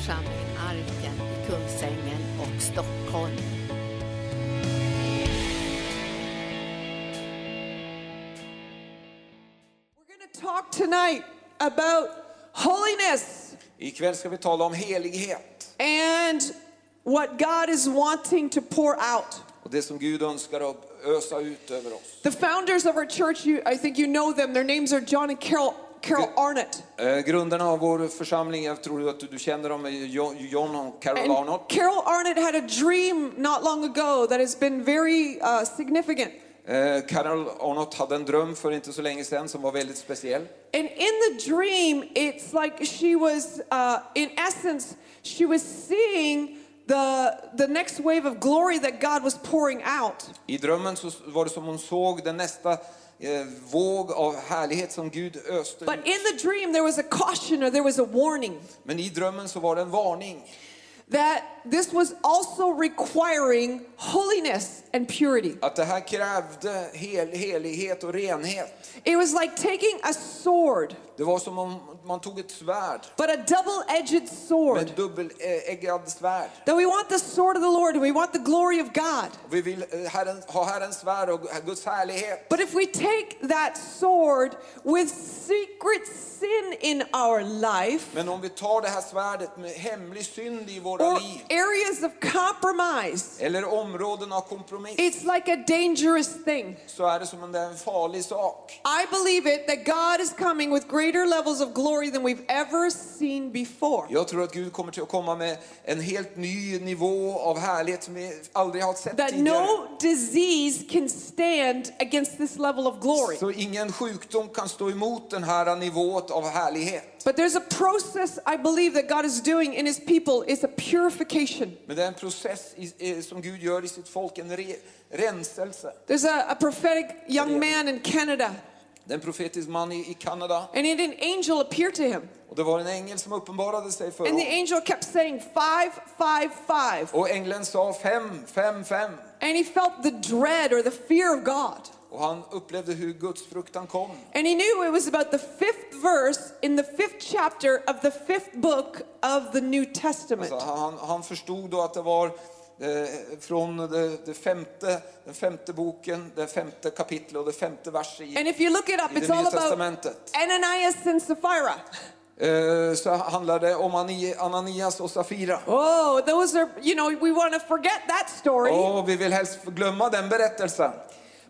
församlingen Arken i Kungsängen och Stockholm. We're going to talk tonight about holiness Ikväll ska vi tala om helighet and what God is wanting to pour out. och det som Gud önskar att ösa ut över oss. The founders of our church, you, I think you know them. Their names are John and Carol, Carol. Arnott. Eh, grundarna av vår församling, jag tror att du, känner dem, John, John och Carol Arnott. Carol Arnott had a dream not long ago that has been very uh, significant. Eh, Carol Arnott hade en dröm för inte så länge sedan som var väldigt speciell. And in the dream, it's like she was, uh, in essence, she was seeing the, the next wave of glory that God was pouring out. I drömmen så var det som hon såg den nästa eh, Eh, våg av härlighet som Gud öste But in the dream, there was a caution or there was a warning Men i drömmen så var det en varning. that this was also requiring holiness and purity. Att det här krävde hel, helighet och renhet. It was like taking a sword, Det var som om man tog ett svärd, but a double edged med sword. svärd. That we want the sword of the Lord and we want the glory of God. Vi vill eh, herren, ha Herrens svärd och Guds härlighet. But if we take that sword with secret sin in our life, Men om vi tar det här svärdet med hemlig synd i våra or liv, areas of compromise, eller områden av kompromiss, it's like a dangerous thing. så är det som om det är en farlig sak. I believe it that God is coming with greater levels of glory than we've ever seen before. Jag tror att Gud kommer till att komma med en helt ny nivå av härlighet som vi aldrig har sett That tidigare. no disease can stand against this level of glory. Så ingen sjukdom kan stå emot den här nivån av härlighet. But there's a process I believe that God is doing in his people is a purification. Men det är en process som Gud gör i sitt folk, en re, renselse. There's a, a prophetic young man in Canada, Det är en profetisk man i, i Kanada and an angel appeared to him. och det var en ängel som uppenbarade sig för And the angel kept saying, five, five, five. Och ängeln sa fem, fem, fem. And he felt the dread or the fear of God. Och han upplevde hur Guds fruktan kom. And he knew it was about the fifth verse in the fifth chapter of the fifth book of the New Testament. Alltså han, han förstod då att det var från det, femte, den femte boken, det femte kapitlet och det femte vers i, And if you look it up, i det nya testamentet. Ananias and Sapphira. Eh, så handlar det om Ani- Ananias och Safira. Oh, those are, you know, we want to forget that story. Och vi vill helst glömma den berättelsen.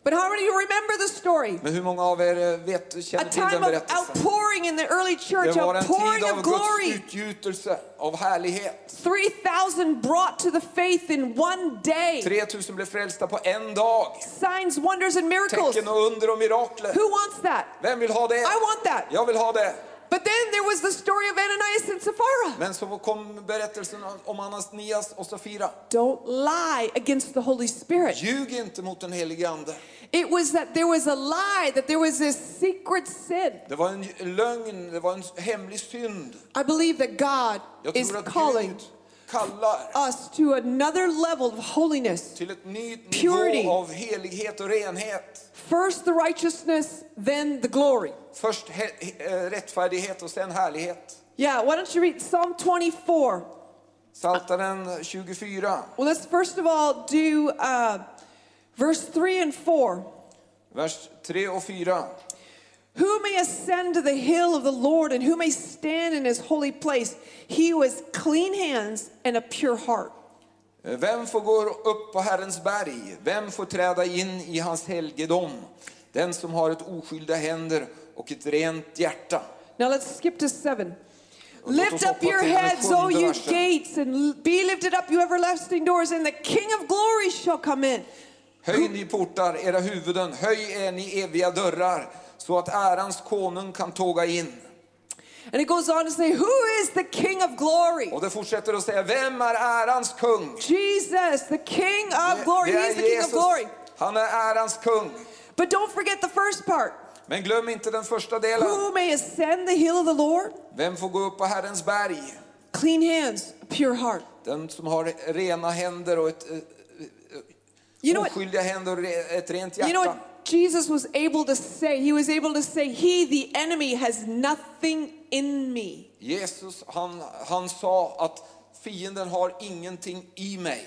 But how many of you remember the story? Men hur många av er eh, vet, A känner till den time of berättelsen? outpouring in the early church, Det var en outpouring tid of av Guds glory. utgjutelse, av härlighet. 3,000 brought to the faith in one day. 3000 blev frälsta på en dag. Signs, wonders, and miracles. Tecken och under och mirakler. Who wants that? Vem vill ha det? I want that. Jag vill ha det. But then there was the story of Ananias and Sapphira. Men så kom berättelsen om Ananias och Safira. Don't lie against the Holy Spirit. Ljug inte mot den helige Ande. It was that there was a lie, that there was this secret sin. Det var en lögn, det var en hemlig synd. I believe that God is calling Gud us to another level of holiness. till ett nytt Purity. nivå av helighet och renhet. First the righteousness, then the glory. Först eh, rättfärdighet och sen härlighet. Yeah, why don't you read Psalm 24? Psaltaren 24, Well, let's first of all do uh, verse 3 and 4. vers 3 och 4. Who may ascend to the hill of the Lord and who may stand in his holy place? He who has clean hands and a pure heart. Vem får gå upp på Herrens berg? Vem får träda in i hans helgedom? Den som har ett oskyldiga händer och ett rent hjärta. Now let's skip to 7. Och låt oss Lift up your heads, O you gates, and be lifted up, you everlasting doors, and the King of glory shall come in. Höj ni portar, era huvuden, höj er ni eviga dörrar, så att ärans konung kan tåga in. And it goes on to say, Who is the King of glory? Och det fortsätter att säga, vem är ärans kung? Jesus, the King of glory. He is the King of glory. Han är ärans kung. But don't forget the first part. Men glöm inte den första delen. Who may ascend the hill of the Lord? Vem får gå upp på Herrens berg? Clean hands, pure heart. Den som har rena händer och ett, eh, You know what? oskyldiga händer och re- ett rent You know what Jesus was able to say. He was able to say, He, the enemy, has nothing in me. Jesus han, han sa att fienden har ingenting i mig.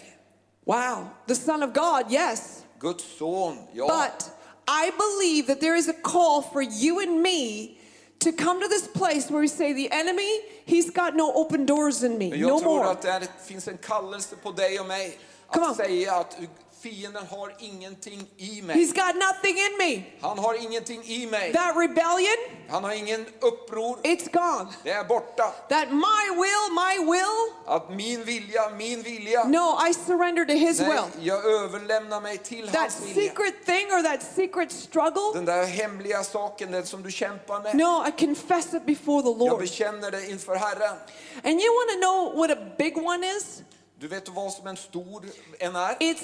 Wow. The Son of God, yes. Guds son, ja. But I believe that there is a call for you and me to come to this place where we say, The enemy, he's got no open doors in me. Men jag No tror more. att det finns en kallelse på dig och mig att säga att fienden har ingenting i mig. He's got nothing in me. Han har ingenting i mig. That rebellion, Han har ingen uppror. it's gone. Det är borta. That my will, my will, Att min vilja, min vilja. no, I surrender to his Nej, will. jag överlämnar mig till That hans vilja. secret thing or that secret struggle, Den där hemliga saken, den som du kämpar med. no, I confess it before the Jag Lord. bekänner det inför Herren. And you want to know what a big one is? Du vet vad som en stor en är? It's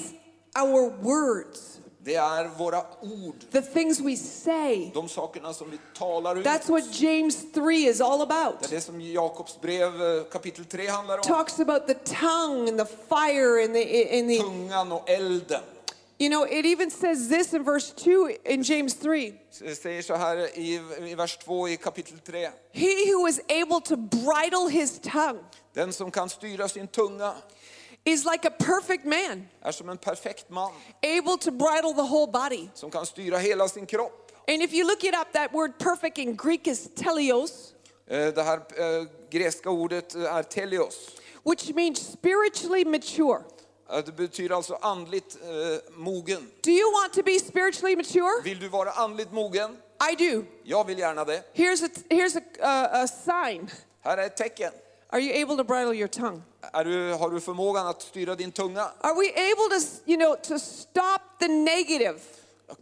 our words, Det är våra ord. the things we say. De sakerna som vi talar ut. That's what James 3 is all Det är about. det som Jakobs brev eh, kapitel 3 handlar om. Talks about the tongue and the fire and the and the Tungan och elden. you know, it even says this in verse 2 in James 3. Det säger så här i, i vers 2 i kapitel 3. He who is able to bridle his tongue Den som kan styra sin tunga is like a perfect man, är som en perfekt man able to bridle the whole body. som kan styra hela sin kropp. And if you look it up, that word perfect in Greek is teleos, Eh, Det här eh, grekiska ordet är telios. which means spiritually mature. Eh, Det betyder alltså andligt eh, mogen. Do you want to be spiritually mature? Vill du vara andligt mogen? I do. Jag vill gärna det. Here's a here's a, uh, a sign. Här är ett tecken. Are you able to bridle your tongue? Du, har du förmågan att styra din tunga? Are we able to, you know, to stop the negative?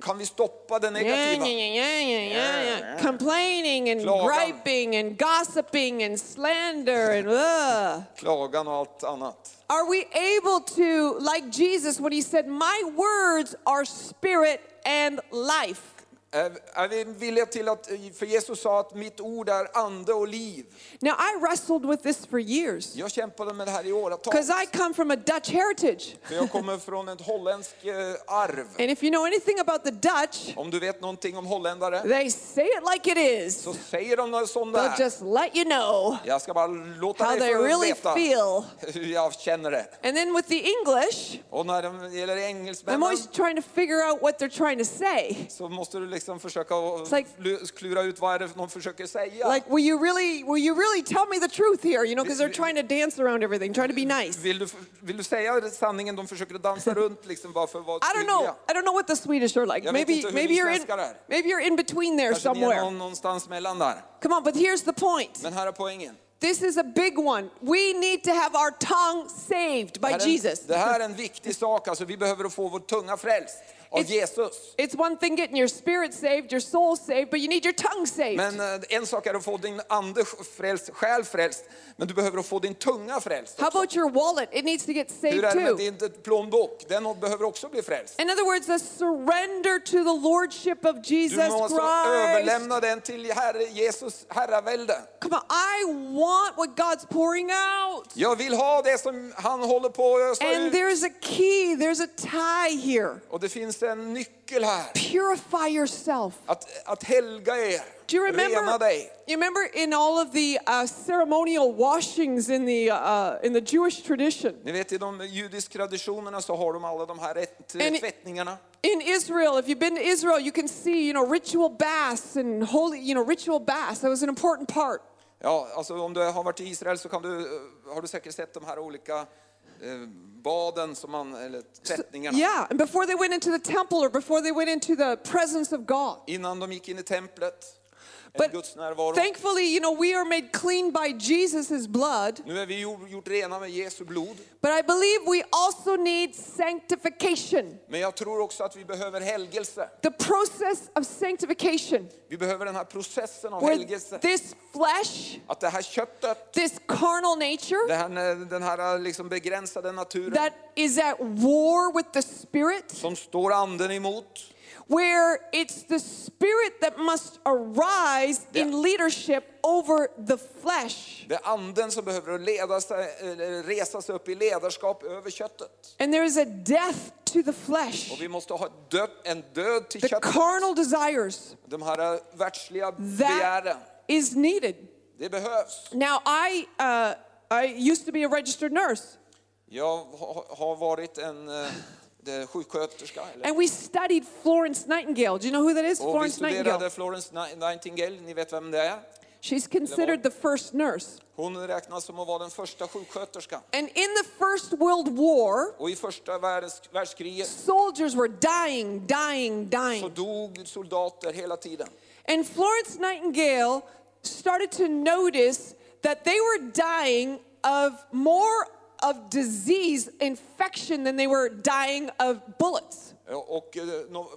Kan vi stoppa det negativa? yeah, yeah, yeah. Complaining and Klagan. griping and gossiping and slander and ugh. Klagan och allt annat. Are we able to, like Jesus when he said, My words are spirit and life? Är är vi villiga till att, för Jesus sa att mitt ord är ande och liv. Now, I wrestled with this for years Jag kämpade med det här i åratal. because I come from a Dutch heritage. För jag kommer från ett holländskt eh, arv. And if you know anything about the Dutch, Om du vet någonting om holländare they say it like it is. så säger de något sånt They'll där. just let you know Jag ska bara låta how dig they really veta feel. hur jag känner det. And then with the English, Och när det gäller I'm engelsmännen always trying to figure out what they're trying to say. så måste du liksom försöka like- lu- klura ut vad är det de försöker säga. Like, will you really, will you really tell me the truth here? You know, because they're trying to dance around everything, trying to be nice. Vill du, vill du säga sanningen? De försöker dansa runt liksom bara för att vara I don't know. I don't know what the Swedish are like. Maybe, maybe you're in, är. maybe you're in between there Kanske är somewhere. någon, någonstans mellan där. Come on, but here's the point. Men här är poängen. This is a big one. We need to have our tongue saved by är Jesus. det här är en viktig sak. Alltså, vi behöver få vår tunga frälst av It's- Jesus. It's one thing getting your spirit saved, your soul saved, but you need your tongue saved. Men eh, en sak är att få din ande frälst, själ frälst, men du behöver få din tunga frälst. How about your wallet? It needs to get Hur saved är det med too. din plånbok? Den behöver också bli frälst. In other words, a surrender to the lordship of Du Jesus måste Christ. överlämna den till Herre, Jesus herravälde. Come on, I want what God's pouring out. Jag vill ha det som han håller på att ösa And ut. there's a key, there's a tie here. Och det finns en nyckel här. Purify yourself. Att, att helga er, Do you remember? You remember in all of the uh, ceremonial washings in the uh, in the Jewish tradition Ni vet i de judiska traditionerna så har de alla de här And- tvättningarna. in Israel. If you've been to Israel, you can see you know ritual baths and holy you know ritual baths. That was an important part. Ja, alltså om du har varit i Israel så du, eh, har du säkert sett de här olika eh, baden som man, eller tvättningarna. Yeah, and before they went into the temple or before they went into the presence of God. Innan de gick in i templet, But thankfully, you know, we are made clean by Jesus' blood. Nu är vi gjort, gjort rena med Jesu blod. But I believe we also need sanctification. Men jag tror också att vi behöver helgelse. The process of sanctification, Vi behöver den här processen av where helgelse. this flesh, Att det här köttet, this carnal nature det eh, den här eh, liksom begränsade naturen that is at war with the spirit, som står anden emot. Where it's the spirit that must arise Yeah. in leadership over the flesh. Det är anden som behöver leda sig, eller resa sig upp i ledarskap över köttet. And there is a death to the Och flesh, vi måste ha död, en död till the köttet. carnal desires. De här världsliga That begären. is needed. Det behövs. Now, I, uh, I used to be a registered nurse, Jag ha- har varit en eh, det- sjuksköterska. Eller? and we studied Florence Nightingale. Do you know who that is? Och vi Florence studerade Nightingale. Florence Ni- Nightingale, ni vet vem det är? She's considered the first nurse. Hon räknas som att vara den första sjuksköterskan. And in the First World War, Och i första världs, världskriget soldiers were dying, dying, så dying. dog soldater hela tiden. And Florence Nightingale started to notice that they were dying of more of disease, infection, than they were dying of bullets. Och eh,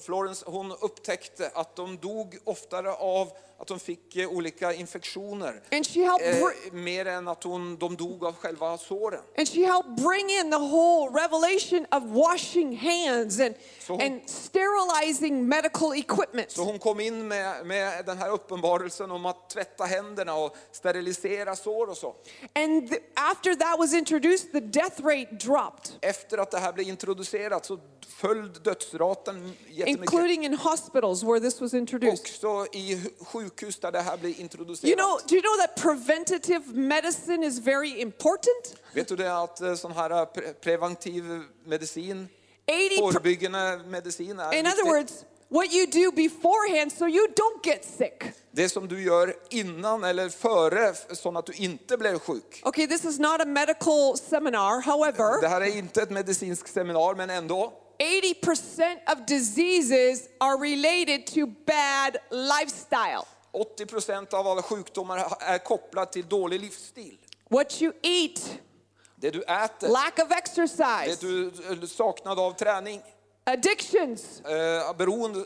Florence hon upptäckte att de dog oftare av att de fick eh, olika infektioner. And she helped Eh, mer än att hon, de dog av själva såren. and she helped bring in the whole revelation of washing hands and, So- and sterilizing medical equipment. Så hon kom in med, med den här uppenbarelsen om att tvätta händerna och sterilisera sår och så. And th- after that was introduced, the death rate dropped, Efter att det här blev introducerat så föll dödsraten jättemycket. including in hospitals where this was introduced. Också i hu- sjukhus där det här blir introducerat. You know, do you know that preventative medicine is very important? Vet du det att eh, sån här pre preventiv medicin, 80 förebyggande medicin är in other words, what you do beforehand so you don't get sick. Det som du gör innan eller före så att du inte blir sjuk. Okay, this is not a medical seminar. However, Det här är inte ett medicinskt seminar men ändå. 80% of diseases are related to bad lifestyle. 80 procent av alla sjukdomar är kopplade till dålig livsstil. What you eat, Det du äter, lack of det exercise, du eh, saknad av träning, addictions, eh, beroende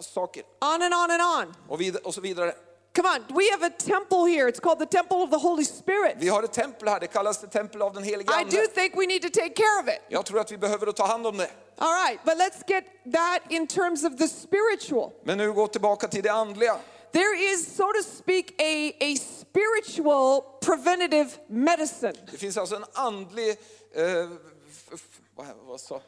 saker on and on and on. och, vid, och så vidare. Come on, we have a temple here. It's called the temple of the Holy Spirit. Vi har ett tempel här, det kallas det tempel av den helige I Ande. do think we need to take care of it. Jag tror att vi behöver ta hand om det. All right, but let's get that in terms of the spiritual. Men nu gå tillbaka till det andliga. There is, so to speak, a, a spiritual preventative medicine. Det finns alltså en andlig eh, f- f- vad, vad sa?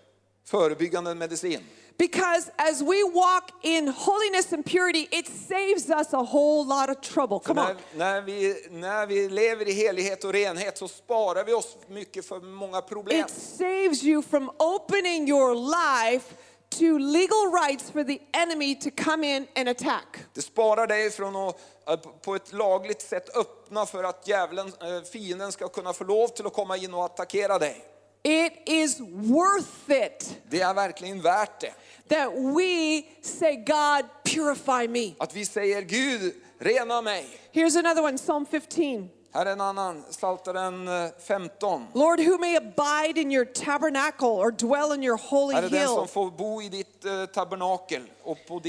förebyggande medicin. Because as we walk in holiness and purity, it saves us a whole lot of trouble. Come när, on. när, vi, när vi lever i helighet och renhet så sparar vi oss mycket för många problem. It saves you from opening your life to legal rights for the enemy to come in and attack. Det sparar dig från att att på ett lagligt sätt öppna för att djävulen, eh, fienden ska kunna få lov till att komma in och attackera dig. It is worth it Det är verkligen värt det. that we say, God, purify me. Att vi säger Gud, rena mig. Here's another one, Psalm 15. Här är en annan, Psaltaren eh, 15. Lord, who may abide in your tabernacle or dwell in your holy Här är den hill? som får bo i ditt eh, tabernakel och på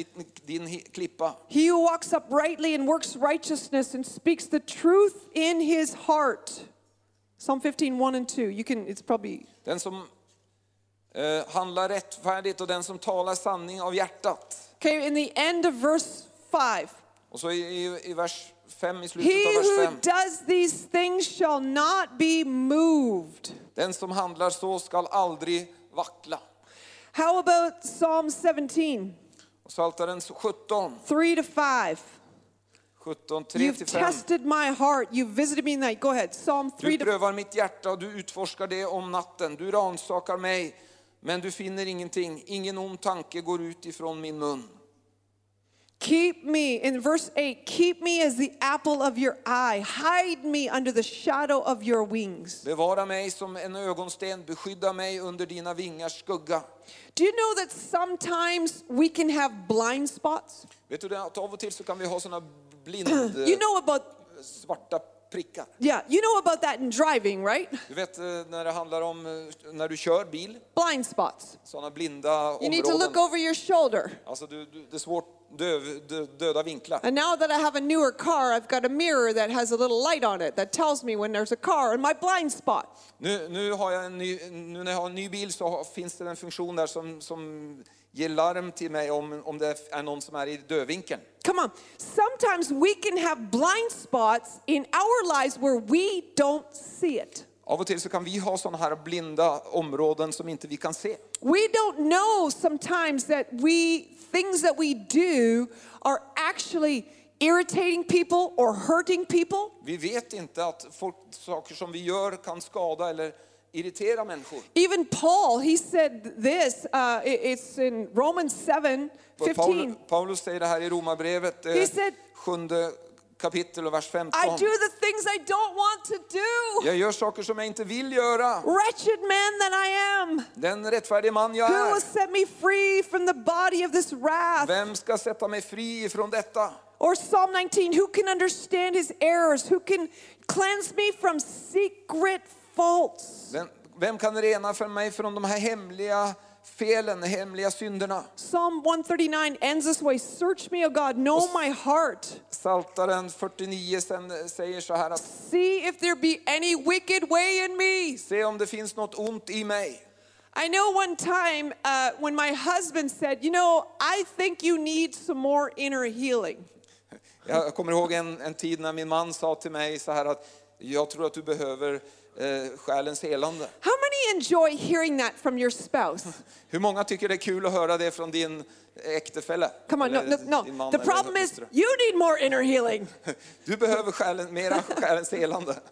din klippa. He who walks uprightly and works righteousness and speaks the truth in his heart. Psalm 15, 1 and 2. You can, it's probably, Den som eh, handlar rättfärdigt och den som talar sanning av hjärtat. okay, in the end of verse 5. Och så i, i, i vers 5, i slutet He av vers who 5. does these things shall not be moved. Den som handlar så skall aldrig vackla. How about Psalm 17, Och Psaltaren 17, 3 to 5? 17, 3 You've till 5. tested my heart. You've visited me night. Go ahead. Psalm 3 Du prövar mitt hjärta och du utforskar det om natten. Du ransakar mig, men du finner ingenting. Ingen ond tanke går ut ifrån min mun. Keep me, in verse 8, keep me as the apple of your eye. Hide me under the shadow of your wings. Bevara mig som en ögonsten, beskydda mig under dina vingars skugga. Do you know that sometimes we can have blind spots? Vet du att av och till så kan vi ha såna blind, You know about svarta prickar. yeah, you know about that in driving, right? Du vet eh, när det handlar om eh, när du kör bil, Blind spots. såna blinda You need to look områden. over your shoulder. Alltså du, du, det är svårt, döv, dö, döda vinklar. And now that I have a newer car, I've got a mirror that has a little light on it that tells me when there's a car in my blind spot. Nu, nu, har jag en ny, nu när jag har en ny bil så finns det en funktion där som, som ge larm till mig om, om det är någon som är i dödvinkeln. Come on. Sometimes we can have blind spots in our lives where we don't see it. Av och till så kan vi ha sådana här blinda områden som inte vi kan se. We don't know sometimes that we things that we do are actually irritating people or hurting people. Vi vet inte att folk, saker som vi gör kan skada eller irritera människor. Even Paul, he said this, uh, it's in Romans 7 Paul, 15. Paulus säger det här i Romarbrevet, eh, He said- sjunde kapitel och vers 15. I do the things I don't want to do. Jag gör saker som jag inte vill göra. Wretched man that I am. Den rättfärdige man jag Who är. will set me free from the body of this wrath? Vem ska sätta mig fri ifrån detta? Or Psalm 19, who can understand his errors? Who can cleanse me from secret faults? Vem, vem kan rena för mig från de här hemliga felen, hemliga synderna? Psalm 139 ends this way Search me, O God, know my heart. Saltaren 49 sen säger så här att See if there be any wicked way in me. se om det finns något ont i mig. I know one time uh, when my husband said, You know, I think you need some more inner healing. Jag kommer ihåg en, en tid när min man sa till mig så här att jag tror att du behöver eh, själens helande. How many enjoy hearing that from your spouse? Hur många tycker det är kul att höra det från din äktefälle? Come on, no, no, no. The problem is you need more inner healing. Du behöver själen, mera själens helande.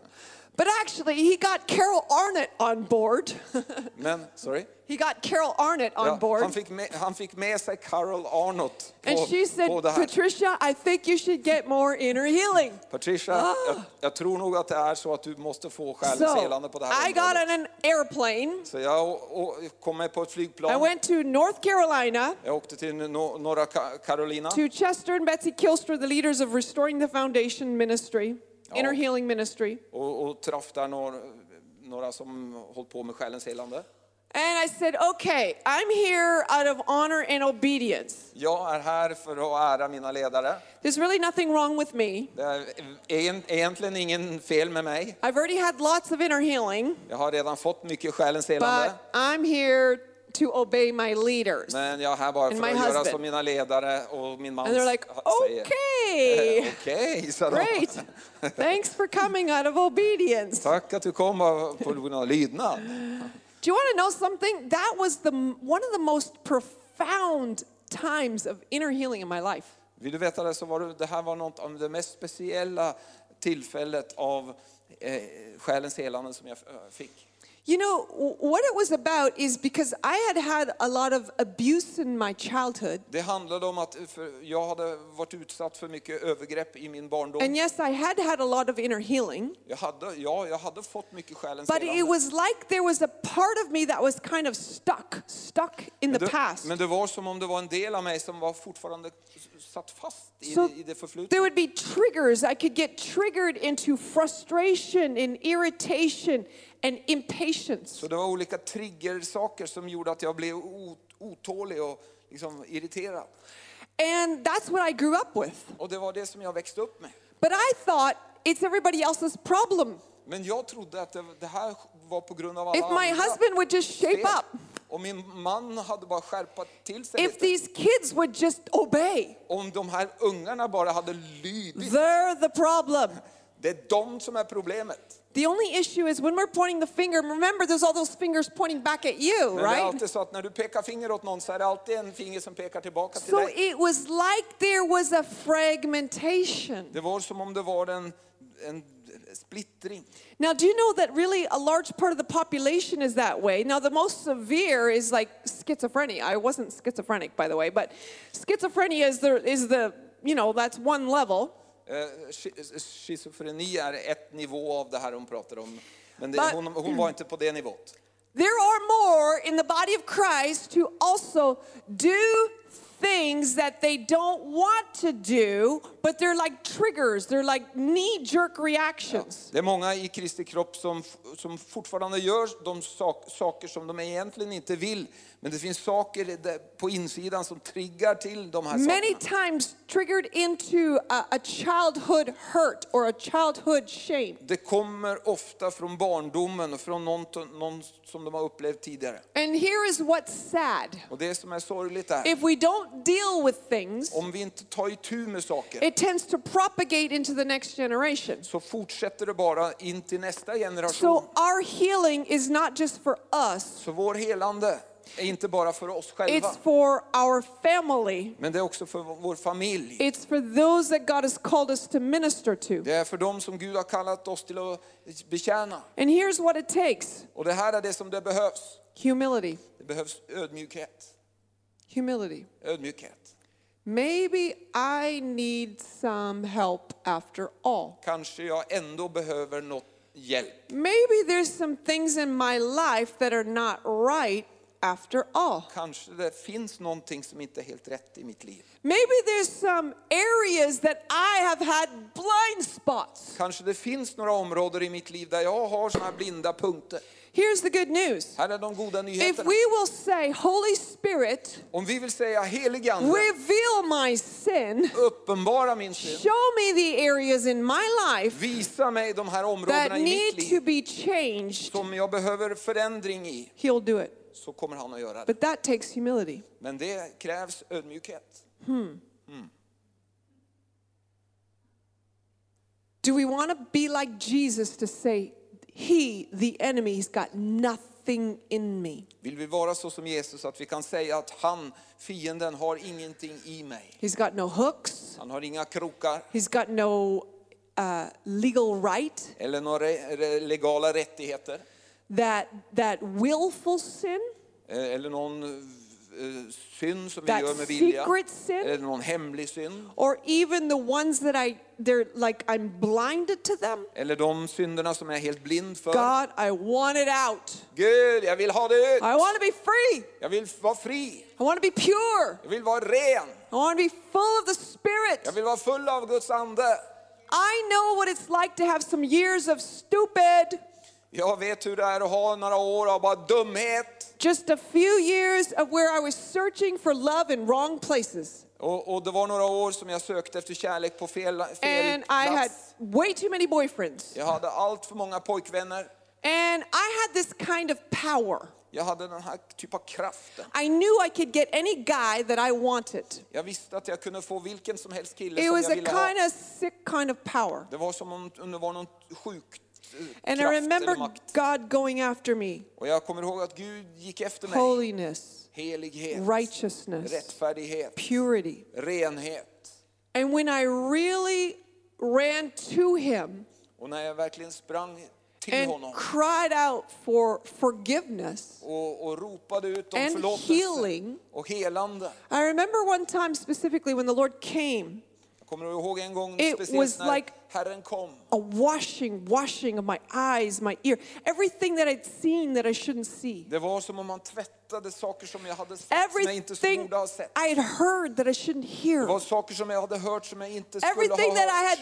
But actually, he got Carol Arnott on board. Men, sorry? he got Carol Arnott on Ja, board. han, fick med, han fick med sig Carol Arnott and she said, på. Patricia, I think you should get more inner healing. Patricia, ah. jag, jag tror nog att det är så att du måste få själens So helande på det här I got on an airplane. Så jag och, och kom med på ett I went to North Carolina Jag åkte till no, norra Carolina. to Chester and Betsy Kylstra, the leaders of Restoring the Foundation Ministry, Inner Healing Ministry. och, och träffade där några, några som hållit på med själens helande. And I said, okay, I'm here out of honor and obedience. Jag är här för att ära mina ledare. There's really nothing wrong with me. Det är egentligen ingen fel med mig. I've already had lots of inner healing, Jag har redan fått mycket själens helande. but I'm here to obey my leaders. Men jag är här bara And för att göra som mina ledare och min man And they're like, säger. Okay, Okej, sa de. great. Thanks for coming out of obedience. Do Tack att du kom av- på grund av lydnad. you want to know something? That was the one of the most profound times of inner healing in my life. Vill du veta det så var det, det här var något av det mest speciella tillfället av eh, själens helande som jag eh, fick. You know, what it was about is because I had had a lot of abuse in my childhood. Det handlade om att eh, jag hade varit utsatt för mycket övergrepp i min barndom. And yes, I had had a lot of inner healing. Jag hade, ja, jag hade fått mycket själens But it was like there was a part of me that was kind of stuck, stuck in the past. men det var som om det var en del av mig som var fortfarande satt fast i, So i det förflutna. there would be triggers. I could get triggered into frustration and irritation and impatience. Så det var olika triggersaker som gjorde att jag blev otålig och liksom irriterad. And that's what I grew up with. Och det var det som jag växte upp med. But I thought it's everybody else's problem. Men jag trodde att det, det här var på grund av alla If my andra husband would just shape fel. up, Och min man hade bara skärpat till sig if lite. these kids would just obey, Om de här ungarna bara hade lydit. they're the problem. Det är de som är problemet. The only issue is when we're pointing the finger, remember there's all those fingers pointing back at you, Men det är right? alltid så att när du pekar finger åt någon så är det alltid en finger som pekar tillbaka till So it was like there was a fragmentation. Det var som om det var en, en splittring. Now, do you know that really a large part of the population is that way? Now, the most severe is like schizophrenia. I wasn't schizophrenic, by the way, but schizophrenia is the, is the you know, that's one level. Eh, sch- Schizofreni är ett nivå av det här hon pratar om. Men det, But- hon, hon var inte på det nivåt. There are more in the body of Christ who also do things that they don't want to do, but they're like triggers, they're like knee jerk reactions. Det är många i Kristi kropp som, som fortfarande gör de sak, saker som de egentligen inte vill. Men det finns saker där på insidan som triggar till de här Many sakerna. times triggered into a, a childhood hurt or a childhood shame. Det kommer ofta från barndomen och från någon, någon som de har upplevt tidigare. And here is what's sad. Och det som är sorgligt är, If we don't deal with things, om vi inte tar itu med saker it tends to propagate into the next generation. så fortsätter det bara in till nästa So generation. our healing is not just for us, Så vår helande är inte bara för oss själva, it's for our family. men det är också för vår familj. It's for those that God has called us to minister to. Det är för dem som Gud har kallat oss till att betjäna. And here's what it takes Och det här är det som det behövs. humility. Det behövs ödmjukhet. Humility. Ödmjukhet. Maybe I need some help after all. Kanske jag ändå behöver något hjälp. Maybe there's some things in my life that are not right after all. Kanske det finns någonting som inte är helt rätt i mitt liv. Maybe there's some areas that I have had blind spots. Kanske det finns några områden i mitt liv där jag har såna blinda punkter. Here's the good news. Här är de goda If we will say, Holy Spirit, Om vi vill säga helig ande, reveal my sin, uppenbara min synd, show me the areas in my life visa mig de här that områdena i mitt need to be changed, som jag behöver förändring i, He'll do it. Så kommer han att göra det. But that takes humility. Men det krävs ödmjukhet. Do we want to be like Jesus to say, He, the enemy, has got nothing in me? Vill vi vara så som Jesus att vi kan säga att han, fienden, har ingenting i mig. He's got no hooks, Han har inga krokar he's got no uh, legal right, eller några legala rättigheter. That, that willful sin, eh, Eller någon eh, synd som vi That gör med vilja. secret sin? Eller någon hemlig synd. or even the ones that I, they're like I'm blinded to them. Eller de synderna som jag är helt blind för. God, I want it out. Gud, jag vill ha det ut. I want to be free. Jag vill vara fri. I want to be pure. Jag vill vara ren. I want to be full of the Spirit. Jag vill vara full av Guds ande. I know what it's like to have some years of stupid, Jag vet hur det är att ha några år av bara dumhet. just a few years of where I was searching for love in wrong places. Och, och det var några år som jag sökte efter kärlek på fel, fel And I had plats. way too many boyfriends. Jag hade allt för många pojkvänner. And I had this kind of power. Jag hade den här typ av kraften. I knew I could get any guy that I wanted. Jag visste att jag kunde få vilken som helst kille It som was jag a ville ha. kind of sick kind of power. Det var som om om det var någon sjuk eh, And I remember eller makt. God going after me Och jag kommer ihåg att Gud gick efter mig. holiness, Helighet, righteousness, rättfärdighet, purity. renhet. And when I really ran to Him Och när jag verkligen sprang till and honom cried out for forgiveness och, och ropade ut om and healing, och helande. I remember one time specifically when the Lord came, Jag kommer ihåg en gång It was like- a washing, washing of my eyes, my ear, everything that I'd seen that I shouldn't see. Det var som om man tvättade saker som jag hade sett som jag inte Everything borde ha sett. I had heard that I shouldn't Det var hear. saker som jag hade hört som jag inte skulle Everything ha that I had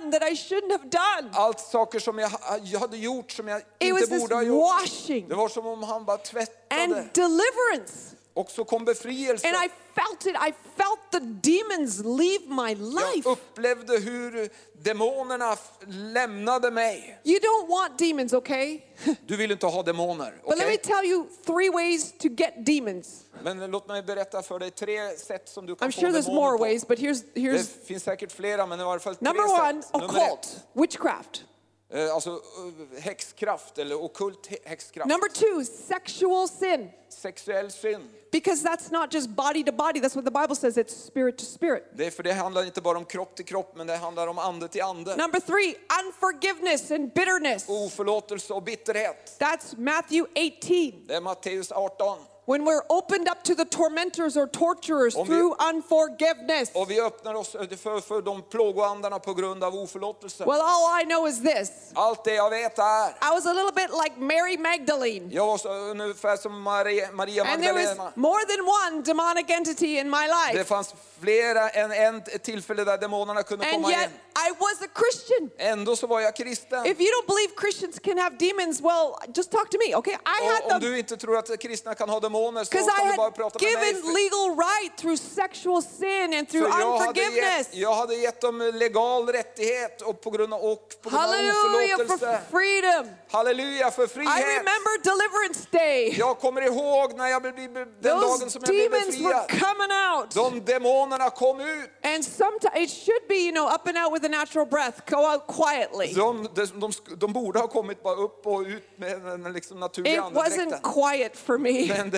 done that I shouldn't have done. Allt saker som jag jag hade gjort som jag It was inte this borde ha gjort. washing Det var som om han bara tvättade. and deliverance. Och så kom befrielse. And I felt it. I felt the demons leave my life. Jag upplevde hur demonerna lämnade mig. You don't want demons, okay? Du vill inte ha demoner, But let me tell you three ways to get demons. Men låt mig berätta för dig tre sätt som du kan I'm få sure there's more på. ways, but here's Det here's finns säkert flera, men i varje fall tre number one: sätt. Nummer occult, witchcraft. Eh, alltså eh, häxkraft eller ockult hä- häxkraft. Number two: sexual sin. Sexuell synd. Because that's not just body to body. That's what the Bible says. It's spirit to spirit. Det är för det handlar inte bara om kropp till kropp, men det handlar om ande till ande. Number three: unforgiveness and bitterness. Oförlåtelse och bitterhet. That's Matthew 18. Det är Matteus 18. When we're opened up to the tormentors or torturers vi- through unforgiveness. Och vi öppnar oss för, för de plågoandarna på grund av oförlåtelse. Well, all I know is this. Allt det jag vet är, I was a little bit like Mary Magdalene. jag var ungefär som Maria, Maria And there was more than one demonic entity in my Det life. fanns flera än en tillfälle där demonerna kunde And komma yet in. I was a Christian. Ändå så var jag kristen. If you don't believe Christians can have demons, well, just talk to me, okay? I om had them du inte tror att kristna kan ha så because I had prata med mig. given legal right through sexual sin and through unforgiveness. jag hade gett dem legal rättighet och på grund av, och på grund av Hallelujah for oförlåtelse. freedom. Halleluja för I frihet. remember deliverance day. Jag kommer ihåg när jag blev, den dagen som jag blev demons were befriad. coming out. De demonerna kom ut. And sometimes it should be, you know, up and out with a natural breath. Go out quietly. De, de, de, de borde ha kommit bara upp och ut med en liksom naturlig It wasn't andedräkten. quiet for me.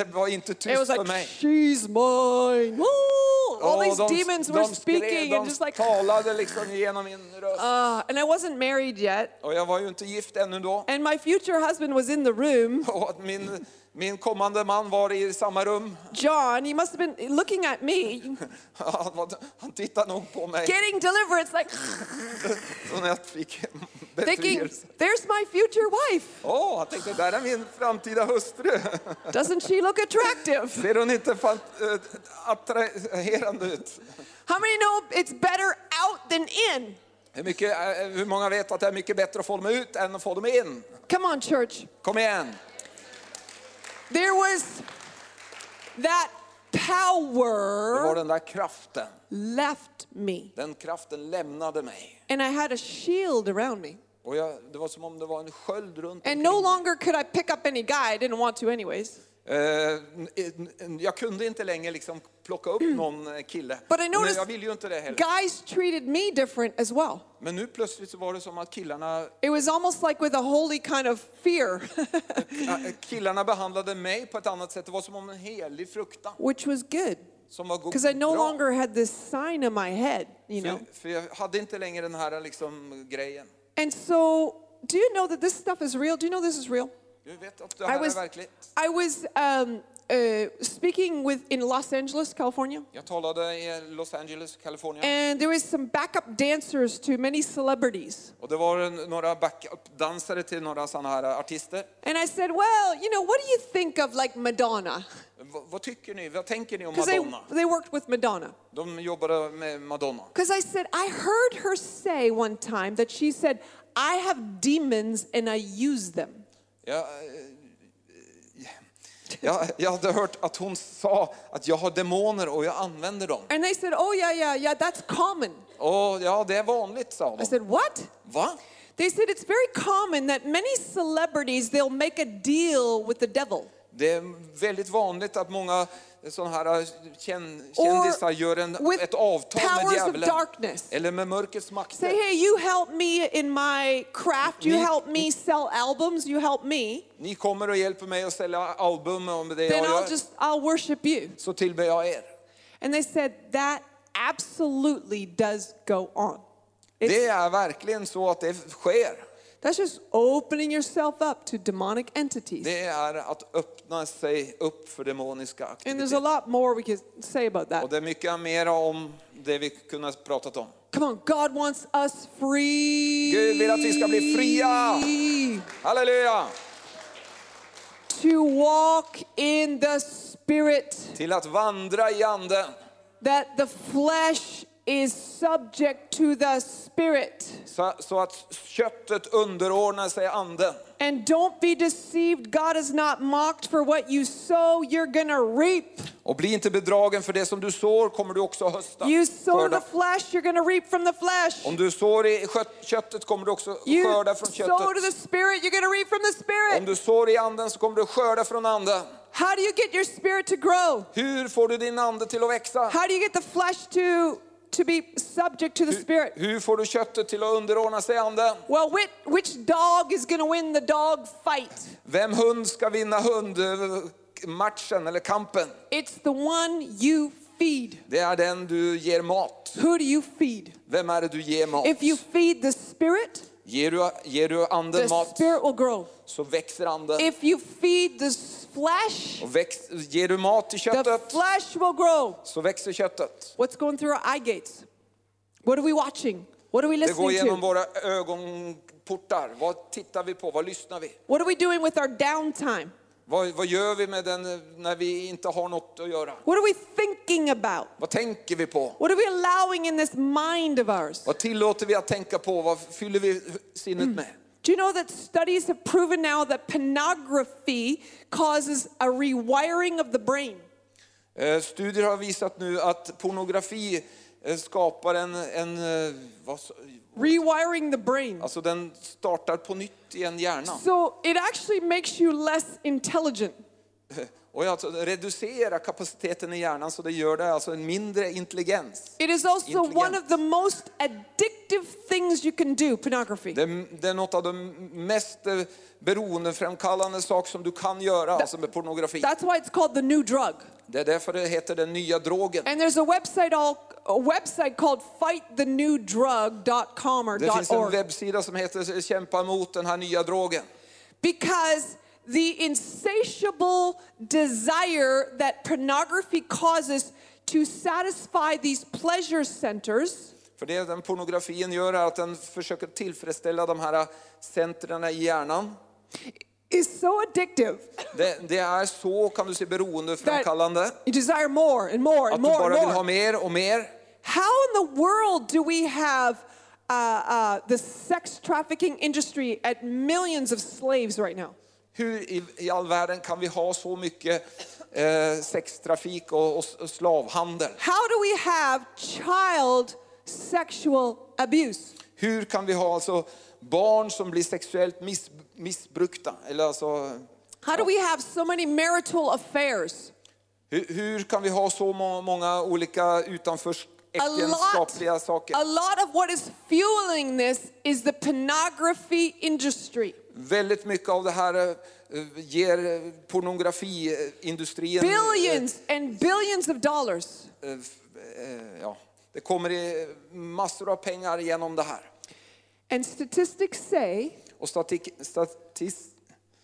Det var inte It was för like, mig. she's mine. Woo! All Och these de, demons de were skrev- speaking de and just like, talade liksom genom min röst. uh, and I wasn't married yet. Och jag var ju inte gift ännu då. And my future husband was in the room. Och min, min kommande man var i samma rum. John, he must have been looking at me, Han, tittade nog på mig. getting deliverance, like Så när jag fick thinking, there's my future wife. Åh, han tänkte, där är min framtida hustru. Doesn't she look attractive? Ser hon inte äh, attraherande ut? How many know it's better out than in? Hur, mycket, äh, hur många vet att det är mycket bättre att få dem ut än att få dem in? Come on, church. Kom igen. There was that Det var power den där kraften. left me. Den kraften lämnade mig. And I had a shield around me. Och jag, det var som om det var en sköld runt And no longer could I pick up any guy. I didn't want to, anyways. Eh, jag kunde inte längre liksom plocka upp någon eh, kille. Men jag ville ju inte det heller. guys treated me different as well. Men nu plötsligt så var det som att killarna, It was almost like with a holy kind of fear, eh, killarna behandlade mig på ett annat sätt. Det var som om en helig fruktan which was good som var god. because I no longer had this sign in my head, you know. För, för jag hade inte längre den här liksom, grejen. And so, do you know that this stuff is real? Do you know this is real? Du vet att det I was. I was um, uh, speaking with in Los Angeles, California, Jag talade i Los Angeles, Kalifornien. and there was some backup dancers to many celebrities. Och det var några backup-dansare till några sådana här artister. And I said, well, you know, what do you think of like Madonna? Vad tycker ni? Vad tänker ni om Because they, they worked with Madonna. De jobbade med Madonna. Because I said, I heard her say one time that she said, I have demons and I use them. Jag, eh, jag, jag hade hört att hon sa att jag har demoner och jag använder dem. And they said, oh, yeah, yeah, yeah, that's common. Och ja, det är vanligt, sa I de. said, what? Va? They said, it's very common that many celebrities, they'll make a deal with the devil. Det är väldigt vanligt att många sådana här kän, kändisar gör en, ett avtal med djävulen. Eller med mörkrets Say, makter. hey, you help me in my craft, you Ni- help me sell albums, you help me, Ni kommer och hjälper mig att sälja album med det then jag I'll gör. just, I'll worship you. Så tillber jag er. And they said, that absolutely does go on. It's- Det är verkligen så att det sker. That's just opening yourself up to demonic entities. Det er är att öppna sig upp för demoniska And there's a lot more we could say about Och that. det er är mycket mer om det vi kunde pratat om. Come on, God wants us free. Gud vill att vi ska bli fria. Halleluja! To walk in the Spirit, Till att vandra i anden. that the flesh is subject to the Spirit. Så, så att köttet underordnar sig anden. And don't be deceived. God is not mocked for what you sow, you're gonna reap. Och bli inte bedragen för det som du sår kommer du också hösta. You sow the flesh, you're gonna reap from the flesh. Om du sår i kött- köttet kommer du också You skörda från sow to the köttet. Spirit, you're gonna reap from the Om Spirit. du sår i anden så kommer du skörda från anden. How do you get your spirit to grow? Hur får du din ande till att växa? How do you get the flesh to, to be subject to the Spirit? Hur får du köttet till att underordna sig anden? Well, which, which dog is gonna win the dog fight? Vem hund ska vinna hundmatchen eh, eller kampen? It's the one you feed. Det är den du ger mat. Who do you feed? Vem är det du ger mat? If you feed the Spirit, Ger du, ger du anden the mat Spirit will grow. så växer anden. If you feed the flesh, Och växt, ger du mat till the köttet flesh will grow. så växer köttet. What's going through our eye gates? What are we watching? What are we Det går listening genom to? våra ögonportar. Vad tittar vi på? Vad lyssnar vi? What are we doing with our downtime? Vad, vad gör vi med den när vi inte har något att göra? What are we thinking about? Vad tänker vi på? What are we allowing in this mind of ours? Vad tillåter vi att tänka på? Vad fyller vi sinnet med? Do you know that studies have proven now that pornography causes a rewiring of the brain? Eh, Studier har visat nu att pornografi eh, skapar en, en eh, vad, Rewiring the brain. alltså den startar på nytt igen hjärnan. So it actually makes you less intelligent. Och alltså reducera kapaciteten i hjärnan så det gör det alltså en mindre intelligens. It is also one Intelligent. of the most addictive things you can do, pornography. Det är, det är något av de mest eh, beroendeframkallande saker som du kan göra alltså med pornografi. That's why it's called the new drug. Det är därför det heter den nya drogen. And there's a website all a website called fightthenewdrug.com or Det finns en .org webbsida som heter Kämpa emot den här nya drogen. because the insatiable desire that pornography causes to satisfy these pleasure centers För det den pornografin gör är att den försöker tillfredsställa de här centren i hjärnan. is so addictive Det, det är så, kan du se, beroendeframkallande. you desire more and more and Att and du more bara vill ha more. mer och mer. How in the world do we have uh, uh, the sex trafficking industry at millions of slaves right now? Hur i, i all världen kan vi ha så mycket eh, sextrafik och, och, och slavhandel? How do we have child sexual abuse? Hur kan vi ha alltså barn som blir sexuellt miss, missbrukta? Eller alltså, How do we have so many marital affairs? hur, hur kan vi ha så må, många olika utanför A lot, äktenskapliga saker? a lot of what is fueling this is the pornography industry. Väldigt mycket av det här eh, ger eh, pornografiindustrin... Billions and billions of dollars. eh, eh, eh, ja, det kommer i massor av pengar genom det här. And statistics say, Och statik, statis,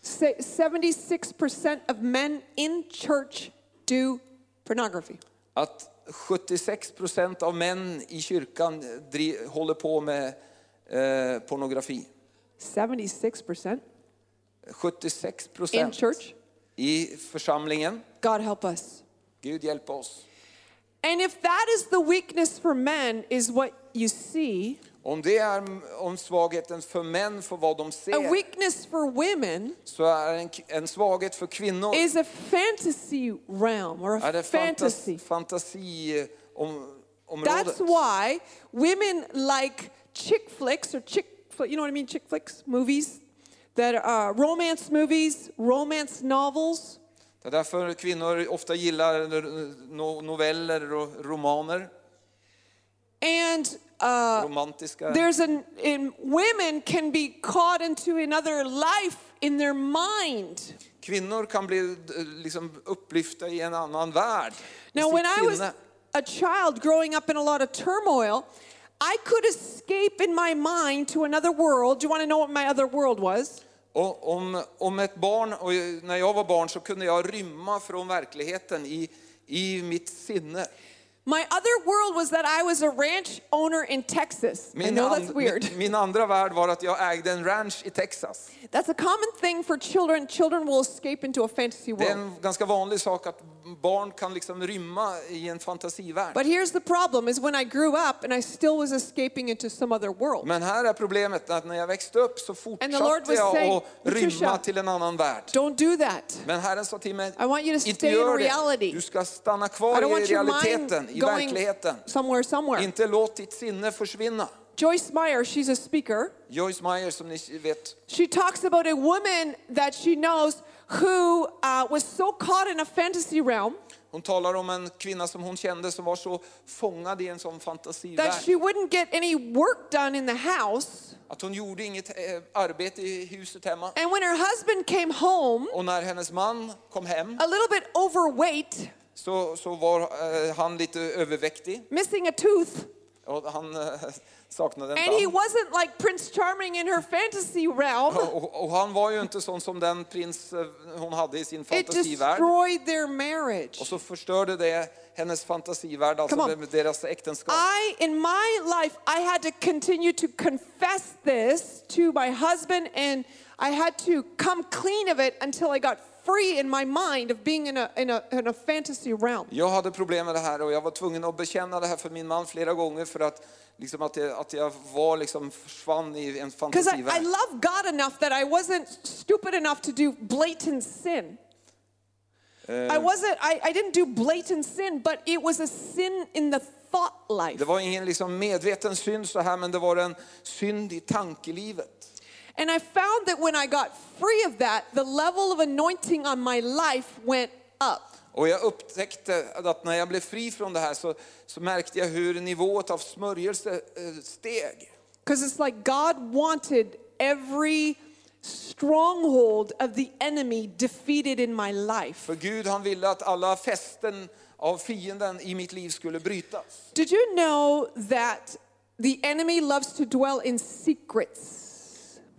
say 76% of men in church do pornography. att 76 procent av män i kyrkan håller på med eh, pornografi. 76% 76 in church. i församlingen. God help us. Gud hjälp oss. And if that is the weakness for men, is what you see, Om det är om svagheten för män för vad de a weakness for women så är en, en svaghet för kvinnor is a fantasy realm or är a det fantasy. fantasi, fantasi om, That's why women like chick flicks or chick, fli- you know what I mean, chick flicks, movies that are romance movies, romance novels. Det är därför kvinnor ofta gillar no- noveller och romaner, And uh, romantiska. there's an, in, women can be caught into another life in their mind. Kvinnor kan bli liksom upplyfta i en annan värld. Now, when I was a child growing up in a lot of turmoil, I could escape in my mind to another world. Do you want to know what my other world was? Och om, om ett barn, och när jag var barn så kunde jag rymma från verkligheten i, i mitt sinne. My other world was that I was a ranch owner in Texas. I know that's weird. min, min andra värld var att jag ägde en ranch i Texas. That's a common thing for children. Children will escape into a fantasy Det är world. en ganska vanlig sak att barn kan liksom rymma i en fantasivärld. But here's the problem is when I grew up and I still was escaping into some other world. Men här är problemet att när jag växte upp så fortsatte jag saying, att "Patricia, rymma till en annan värld. Don't do that. Men Herren sa till mig, I want you to inte stay in gör det. reality. Du ska stanna kvar i realiteten, i verkligheten. somewhere, somewhere. Inte låt ditt sinne försvinna. Joyce Meyer, she's a speaker. Joyce Meyer som ni vet, She talks about a woman that she knows who uh, was so caught in a fantasy realm hon talar om en kvinna som hon kände som var så fångad i en sån that fantasivärld. she wouldn't get any work done in the house. Att hon gjorde inget eh, arbete i huset hemma. And when her husband came home, Och när hennes man kom hem a little bit overweight, så, så var eh, han lite överviktig. missing a tooth, Och han eh, And he wasn't like Prince Charming in her fantasy realm. och, och han var ju inte sån som den prins eh, hon hade i sin It destroyed their marriage. Och så förstörde det hennes fantasivärld, alltså Come on. deras äktenskap. I, in my life, I had to continue to confess this to my husband, and I had to come clean of it until I got free in my mind of being in a, in a, in a fantasy realm. Jag hade problem med det här och jag var tvungen att bekänna det här för min man flera gånger för att, liksom att, jag, att jag var liksom försvann i en Because I, I fantasivärld. love God enough that I wasn't stupid enough to do blatant sin. I wasn't, I, I didn't do blatant sin, but it was a sin in the thought life. Det var ingen liksom medveten synd så här, men det var en synd i tankelivet. And I found that when I got free of that, the level of anointing on my life went up. Och jag upptäckte att när jag blev fri från det här så, så märkte jag hur nivån av smörjelse eh, steg. Because it's like God wanted every stronghold of the enemy defeated in my life. För Gud han ville att alla fästen av fienden i mitt liv skulle brytas. Did you know that the enemy loves to dwell in secrets?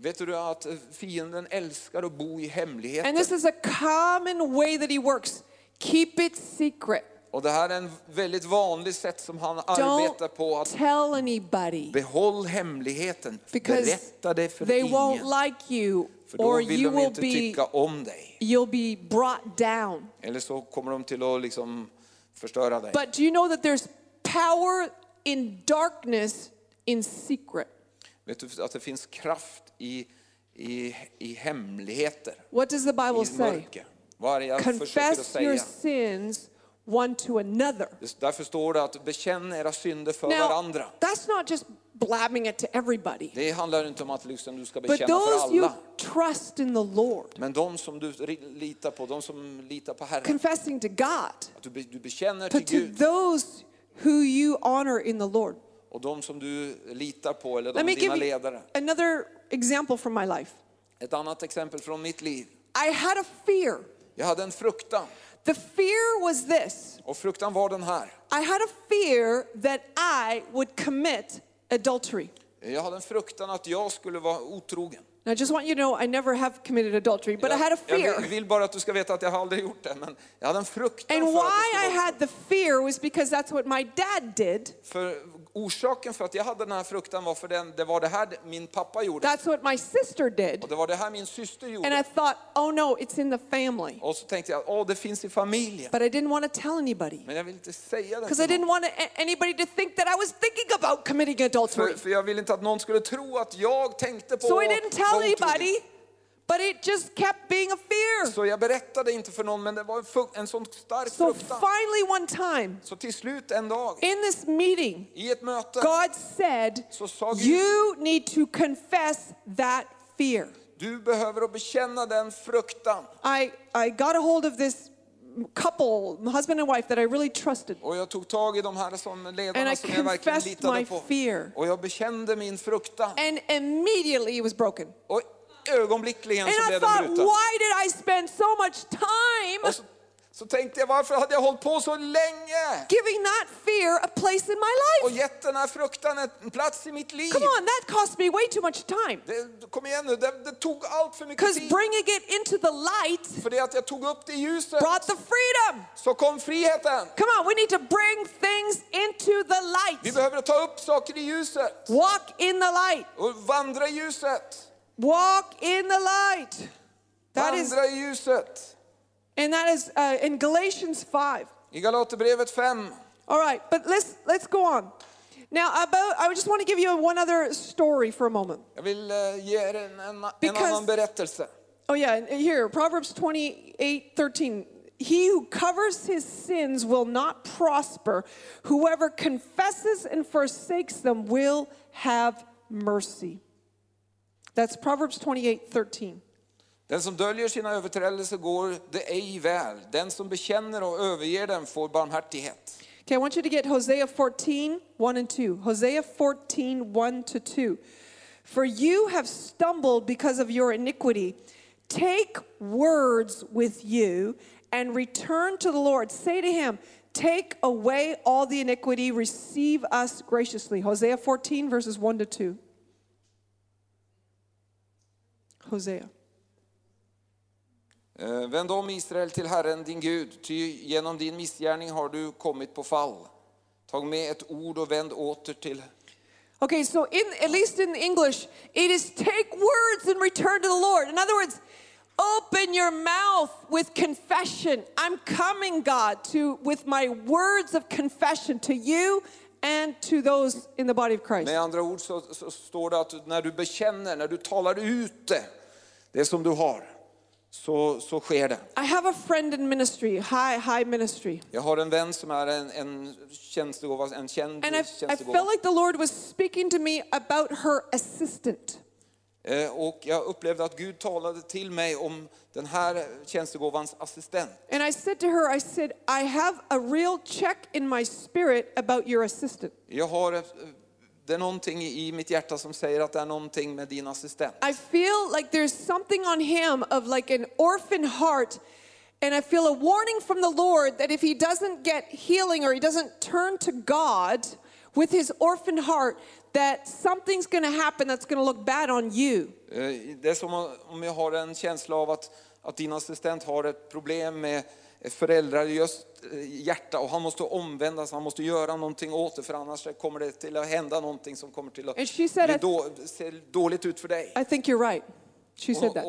Vet du att fienden älskar att bo i And hemligheter? this is a common way that he works. Keep it secret. Och det här är en väldigt vanlig sätt som han arbetar på. Att tell anybody behåll hemligheten. because Berätta det för they won't ingen. like you För då or vill you de will inte be tycka om dig. you'll be brought down. Eller så kommer de till att liksom förstöra dig. But do you know that there's power in darkness in secret? Vet du att det finns kraft i, i, i hemligheter? What does the Bible I say? mörker. Vad är det jag försöker att Confess your säga? sins one to another. Därför står det att bekänn era synder för Now, varandra. that's not just blabbing it to everybody, Det handlar inte om att liksom du ska but bekänna för those you alla. trust in the Lord, Men de som du ri- litar på, de som litar på Herren. confessing to God, Att du, be- du bekänner till but to Gud. those who you honor in the Lord. Och de som du litar på, eller de Let me dina give you ledare. another example from my life. Ett annat exempel från mitt liv. I had a fear. Jag hade en fruktan. The fear was this Och fruktan var den här. I had a fear that I would commit adultery. Jag hade en fruktan att jag skulle vara otrogen. Now, I just want you to know I never have committed adultery, but I had a jag fear. vill- vill bara att du ska veta att jag har aldrig gjort det, men jag hade en fruktan And för att why jag I skulle vara had the fear was because that's what my dad did. För orsaken för att jag hade den här fruktan var för den, det var det här min pappa gjorde. That's what my sister did. Och det var det här min syster And I gjorde. thought, oh no, it's in the family. Och så tänkte jag, åh det finns i familjen. But I didn't want to tell anybody Men jag vill inte säga det because I didn't want anybody to think that I was thinking about committing adultery. För, för jag vill inte att någon skulle tro att jag tänkte på So I didn't tell anybody, but it just kept being a fear. Så jag berättade inte för någon, men det var en, sån stark So fruktan. finally, one time Så till slut en dag, in this meeting, i ett möte, God said, så sa Gud, You need to confess that fear. du behöver att bekänna den fruktan. I, I got a hold of this couple, husband and wife, that I really trusted. Och jag tog tag i de här som And ledarna I som jag verkligen litade my på. fear. Och jag bekände min fruktan. And immediately it was broken. Och ögonblickligen And så I blev den thought, bruten. why did I spend so much time Och så, så tänkte jag, varför hade jag hållit på så länge? giving that fear a place in my Och life? gett den här fruktan en plats i mitt liv. Come on, that cost me way too much time. Det, kom igen nu, det, det tog allt för mycket Because tid. bringing it into the light För det att jag tog upp det i ljuset brought the freedom. så kom friheten. Come on, we need to bring things into the light. Vi light. behöver ta upp saker i ljuset Walk in the light. och vandra i ljuset. Walk in the light. That is, Vandra i ljuset. and that is uh, in Galatians 5. I Galaterbrevet 5. All right, but let's let's go on. Now, about I just want to give you one other story for a moment. Jag vill eh, ge er en, en, en Because- annan berättelse. Oh yeah, here Proverbs 28, 13. He who covers his sins will not prosper. Whoever confesses and forsakes them will have mercy. That's Proverbs 28, 13. Den som döljer sina överträdelser går det ej väl. Den som bekänner och överger dem får barmhärtighet. Okay, I want you to get Hosea 14, 1 and 2. Hosea 14, 1 to 2. For you have stumbled because of your iniquity. Take words with you and return to the Lord. Say to him, Take away all the iniquity, receive us graciously. Hosea 14, verses 1 to 2. Hosea. Eh, Vänd om Israel till Herren din Gud, ty genom din missgärning har du kommit på fall. Tag med ett ord och vänd åter till Okay, so in at least in English, it is take words and return to the Lord. In other words, open your mouth with confession. I'm coming, God, to with my words of confession to you and to those in the body of Christ. Med andra ord så, så står det att när du bekänner, när du talar ut det, det som du har, så, så sker det. I have a friend in ministry, high high ministry. Jag har en vän som är en, en tjänstegåva, en känd And I, I felt like the Lord was speaking to me about her assistant. Eh, Och jag upplevde att Gud talade till mig om den här tjänstegåvans assistent. And I said to her, I said, I have a real check in my spirit about your assistant. Jag har, det är någonting i mitt hjärta som säger att det är någonting med din assistent. I feel like there's something on him of like an orphan heart. And I feel a warning from the Lord that if he doesn't get healing or he doesn't turn to God with his orphan heart, that something's going to happen that's going to look bad on you. Eh, Det är som om jag har en känsla av att, att din assistent har ett problem med föräldralöst eh, hjärta och han måste omvända sig, han måste göra någonting åt det för annars kommer det till att hända någonting som kommer till att bli då, se dåligt ut för dig. I think you're right. She said that.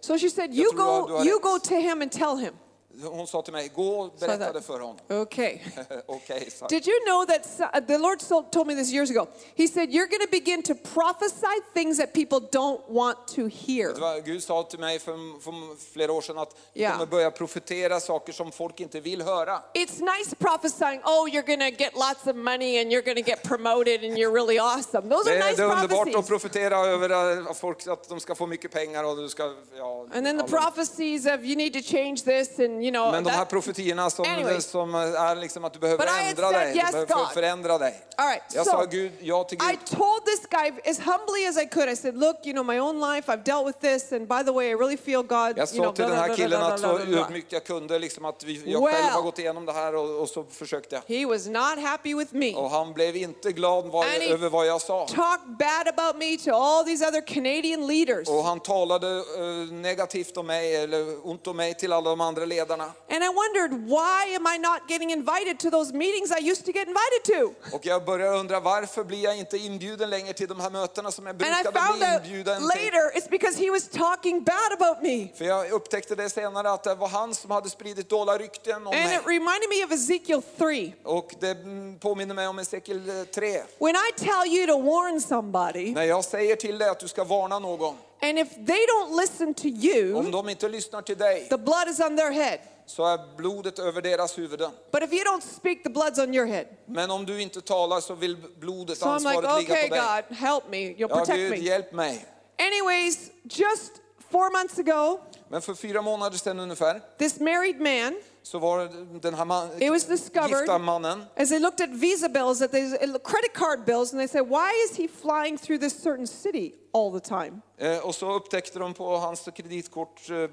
So she said, You go, you go to him and tell him. Hon sa till mig, gå och berätta det för honom. Okay. Jag. Did you know that uh, the Lord told me this years ago? He said, You're going to begin to prophesy things that people don't want to hear. Vet du vad Gud sa till mig för, för flera år sedan att du kommer börja profetera saker som folk inte vill höra. It's nice prophesying, oh, you're going to get lots of money and you're going to get promoted and you're really awesome. Those are nice det är underbart att prophecies. profetera över att folk att de ska få mycket pengar och du ska, ja, And then the prophecies of you need to change this and, you know, Men de här that, profetierna som, Anyway. som är liksom att du behöver But I ändra dig, yes, du behöver förändra dig. All right, Jag so sa Gud, ja till I Gud. told this guy as humbly as I could. I said, "Look, you know, my own life. I've dealt with this, and by the way, I really feel God. Jag sa till den här killen att så blah, blah, blah." ödmjukt jag kunde, liksom att vi, jag Well. själv har gått igenom det här och, och så försökte jag. He was not happy with me. Och han blev inte glad vad, över vad jag sa. Talked bad about me to all these other Canadian leaders. Och han talade eh, negativt om mig, eller ont om mig till alla de andra ledarna. And I wondered, why am I not getting invited to those meetings I used to get invited to? Och jag börjar undra varför blir jag inte inbjuden längre till de här mötena som jag And I brukade found bli out inbjuden till. later it's because he was talking bad about me. För jag upptäckte det senare att det var han som hade spridit dåliga rykten om And it reminded me of Ezekiel 3. Och det mm, påminner mig om Ezekiel 3. When I tell you to warn somebody, När jag säger till dig att du ska varna någon, and if they don't listen to you, om de inte lyssnar till dig the blood is on their head. så är blodet över deras huvuden. But if you don't speak, the blood's on your head. Men om du inte talar så vill blodet, So I'm like, ansvaret ligga okay, på dig. God, help me. You'll Ja, protect Gud, me. hjälp mig. Anyways, just four months ago, Men för fyra månader sedan ungefär this married man, så var den här man, It was discovered- gifta mannen as they looked at visa bills, that they credit card bills, and they said, why is he flying through this certain city all the time? Eh, Och så upptäckte de på hans kreditkort, eh, eh,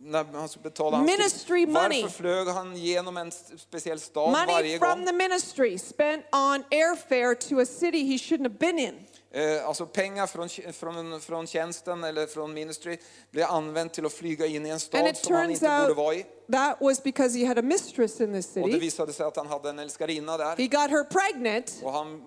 när han skulle betala hans Ministry money. varför flög han genom en speciell stad Money varje from the ministry spent on airfare to a city he shouldn't have been in. Eh, Alltså pengar från, från, från tjänsten eller från ministry blev använt till att flyga in i en stad som han inte borde vara i. that was because he had a mistress in this Och det city. visade sig att han hade en älskarinna där. He got her pregnant, Och han,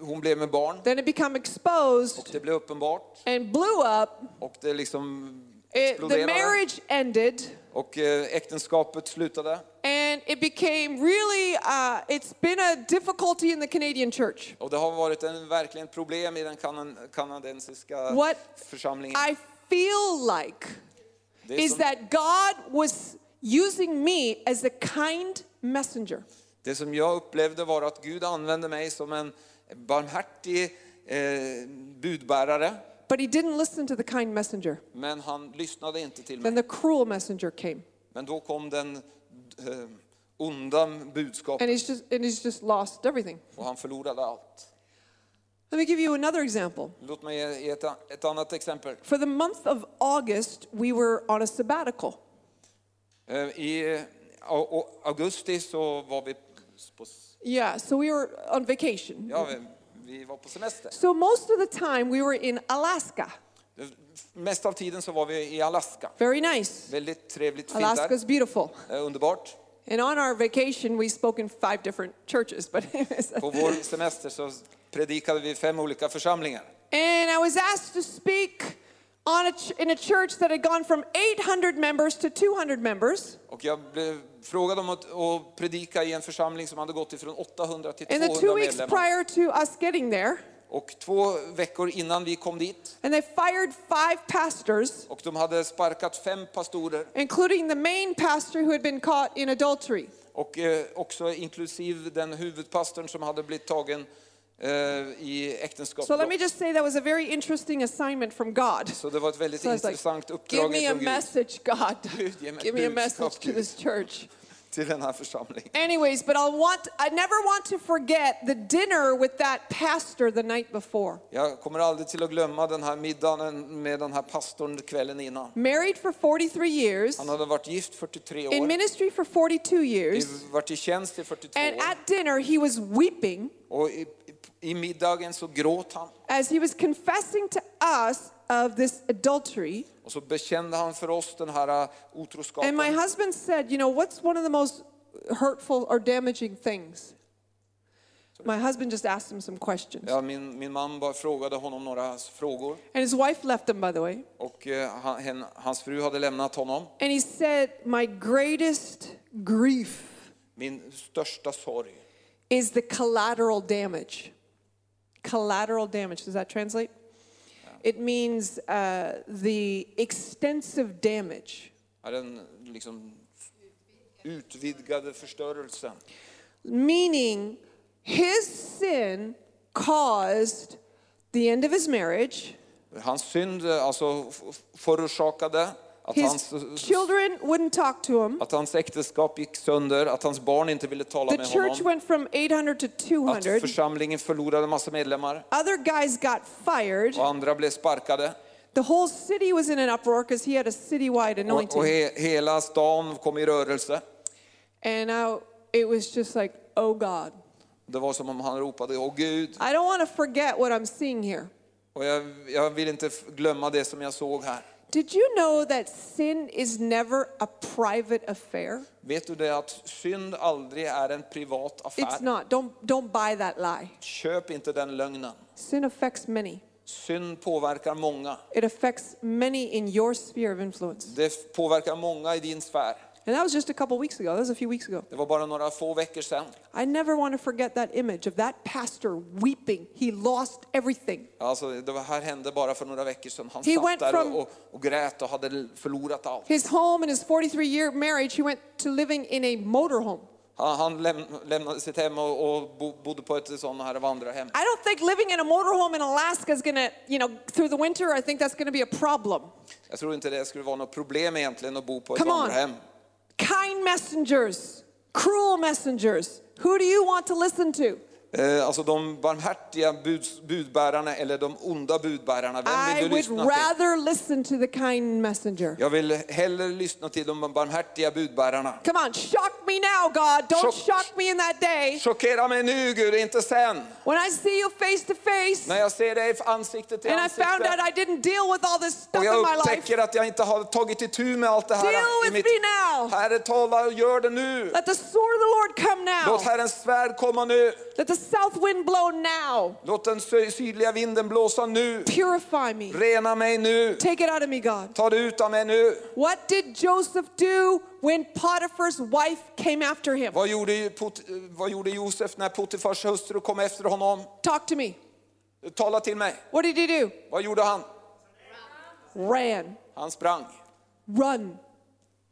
hon blev med barn. then it became Och exposed det blev uppenbart. and blew up. Och det liksom It, the exploderade. marriage ended. Och eh, äktenskapet slutade. And it became really, uh, it's been a difficulty in the Canadian church. Och det har varit en, verkligen problem i den kanan, kanadensiska What församlingen. I feel like is that God was using me as a kind messenger. Det som jag upplevde var att Gud använde mig som en barmhärtig eh, budbärare. But he didn't listen to the kind messenger. Men han lyssnade inte till Then mig. the cruel messenger came. Men då kom den eh, onda budskapet And he's just, and he's just lost everything. och han förlorade allt. Let me give you another example. Låt mig ge ett, ett annat exempel. For the month of August, we were on a sabbatical. Eh, I och augusti så var vi på, Yeah, so we were on vacation. ja, vi, vi var på semester. So most of the time we were in Alaska. Mest av tiden så var vi i Alaska. Very nice. Väldigt trevligt, fint där. Alaska's beautiful. Eh, Underbart. And on our vacation, we spoke in five different churches. But På vår semester så predikade vi fem olika församlingar. and I was asked to speak on a in a church that had gone from 800 members to 200 members. Och jag blev frågad om att, att predika i en församling som hade gått ifrån 800 till And the two weeks prior to us getting there, Och två veckor innan vi kom dit, and they fired five pastors, och de hade sparkat fem pastorer, including the main pastor who had been caught in adultery. och eh, också inklusive den huvudpastorn som hade blivit tagen eh, i äktenskapsbrott. So let me just say that was a very interesting assignment from God. Så det var ett väldigt So I was like, intressant give uppdrag me a från Gud message, God. Gud, ge mig ett Give me a budskap, message to Gud. this church. Till den här församlingen. Anyways, but I'll want I never want to forget the dinner with that pastor the night before. Jag kommer aldrig till att glömma den här middagen med den här pastorn kvällen innan. Married for 43 years, Han hade varit gift 43 in ministry for 42 years, varit i tjänst i 42 and år. at dinner he was weeping Och i, i middagen så gråt han. as he was confessing to us of this adultery. Och så bekände han för oss den här uh, otroskapen. And my husband said, You know, what's one of the most hurtful or damaging things? My husband just asked him some questions. Ja, min, min man bara frågade honom några frågor. And his wife left him, by the way. Och eh, han, hans fru hade lämnat honom. And he said, My greatest grief Min största sorg. is the collateral damage. Collateral damage, does that translate? It means uh, the extensive damage, är den liksom utvidgade förstörelsen. meaning his sin caused the end of his marriage. Hans synd alltså förorsakade att His hans, children wouldn't talk to him. att hans äktenskap gick sönder, att hans barn inte ville tala The med church honom. went from 800 to Att 200. församlingen förlorade massa medlemmar Other guys got fired. och andra blev sparkade. The whole city was in an uproar because he had a citywide Och, anointing. och he, hela stan kom i rörelse. And now it was just like, oh God. Det var som om han ropade, åh Gud. I don't want to forget what I'm seeing here. Och jag, jag vill inte glömma det som jag såg här. Did you know that sin is never a private affair? Vet du det att synd aldrig är en privat affär? It's not. Don't, don't buy that lie. Köp inte den lögnen. Sin affects many. Synd påverkar många. It affects many in your sphere of influence. Det påverkar många i din sfär. And that was just a couple weeks ago. That was a few weeks ago. Det var bara några få veckor sedan. I never want to forget that image of that pastor weeping. He lost everything. Alltså, det här hände bara för några veckor sedan. Han He satt went där from- och, och, och grät och hade förlorat allt. His home and his 43 year marriage, he went to living in a motorhome. Han, han läm, lämnade sitt hem och, och bo, bodde på ett sånt här vandrarhem. I don't think living in a motorhome in Alaska is going to, you know, through the winter, I think that's going to be a problem. Jag tror inte det skulle vara något problem egentligen att bo på ett Come on. Kind messengers, cruel messengers. Who do you want to listen to? Eh, alltså de barmhärtiga buds, budbärarna eller de onda budbärarna. Vem vill du lyssna till? listen to the kind messenger. Jag vill hellre lyssna till de barmhärtiga budbärarna. Come on, shock me now, God. Don't Shock- shock me in that day. Chockera mig nu Gud, inte sen. When I see you face to face När jag ser dig ansikte till and I found out ansikte I didn't deal with all this stuff och in my jag life. upptäcker att jag inte har tagit itu med allt det Deal här i with me now. Herre tala och gör det nu. Let the sword of the Lord come now. Låt Herrens svärd komma nu. Let the south wind blow now. Låt den sydliga vinden blåsa nu. Purify me. Rena mig nu. Take it out of me, God. Ta det ut av mig nu. What did Joseph do when Potiphar's wife came after him? Vad gjorde, vad gjorde Josef när Potifars hustru kom efter honom? Talk to me. Tala till mig. What did he do? Vad gjorde han? Ran. Han sprang. Run.